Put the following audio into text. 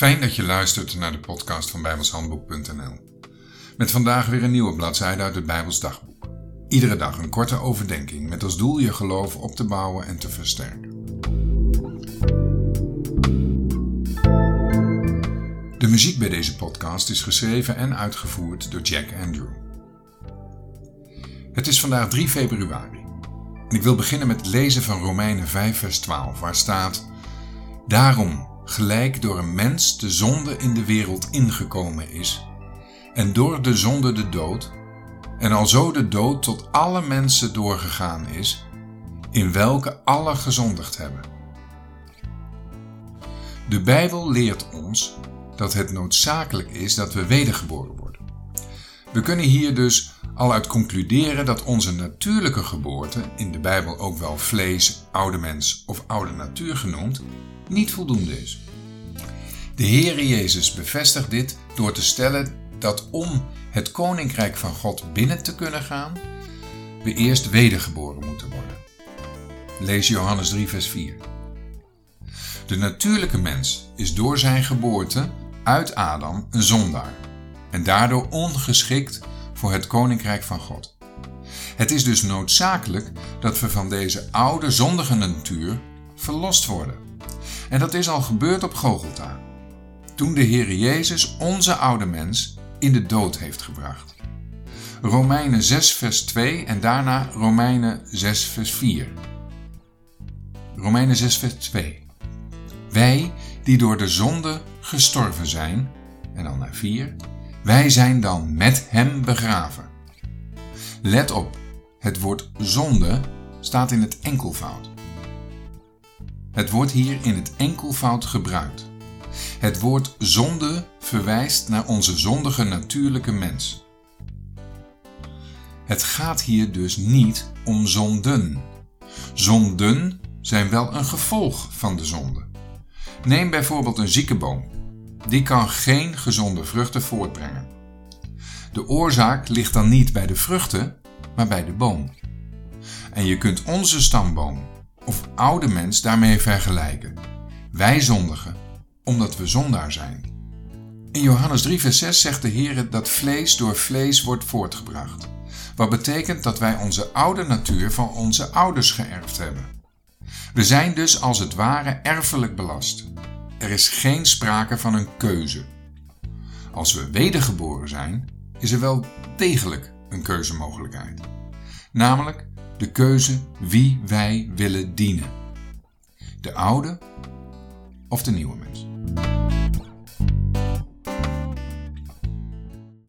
Fijn dat je luistert naar de podcast van bijbelshandboek.nl. Met vandaag weer een nieuwe bladzijde uit het Bijbels dagboek. Iedere dag een korte overdenking met als doel je geloof op te bouwen en te versterken. De muziek bij deze podcast is geschreven en uitgevoerd door Jack Andrew. Het is vandaag 3 februari. En ik wil beginnen met het lezen van Romeinen 5 vers 12 waar staat Daarom gelijk door een mens de zonde in de wereld ingekomen is, en door de zonde de dood, en alzo de dood tot alle mensen doorgegaan is, in welke alle gezondigd hebben. De Bijbel leert ons dat het noodzakelijk is dat we wedergeboren worden. We kunnen hier dus al uit concluderen dat onze natuurlijke geboorte, in de Bijbel ook wel vlees, oude mens of oude natuur genoemd, niet voldoende is. De Heere Jezus bevestigt dit door te stellen dat om het koninkrijk van God binnen te kunnen gaan, we eerst wedergeboren moeten worden. Lees Johannes 3, vers 4. De natuurlijke mens is door zijn geboorte uit Adam een zondaar en daardoor ongeschikt voor het koninkrijk van God. Het is dus noodzakelijk dat we van deze oude zondige natuur verlost worden. En dat is al gebeurd op Gogolta, toen de Heer Jezus onze oude mens in de dood heeft gebracht. Romeinen 6 vers 2 en daarna Romeinen 6 vers 4. Romeinen 6 vers 2. Wij die door de zonde gestorven zijn, en dan naar 4, wij zijn dan met hem begraven. Let op, het woord zonde staat in het enkelvoud. Het wordt hier in het enkelvoud gebruikt. Het woord zonde verwijst naar onze zondige natuurlijke mens. Het gaat hier dus niet om zonden. Zonden zijn wel een gevolg van de zonde. Neem bijvoorbeeld een zieke boom. Die kan geen gezonde vruchten voortbrengen. De oorzaak ligt dan niet bij de vruchten, maar bij de boom. En je kunt onze stamboom of oude mens daarmee vergelijken. Wij zondigen omdat we zondaar zijn. In Johannes 3 vers 6 zegt de Heer dat vlees door vlees wordt voortgebracht. Wat betekent dat wij onze oude natuur van onze ouders geërfd hebben. We zijn dus als het ware erfelijk belast. Er is geen sprake van een keuze. Als we wedergeboren zijn, is er wel degelijk een keuzemogelijkheid. Namelijk de keuze wie wij willen dienen. De oude of de nieuwe mens.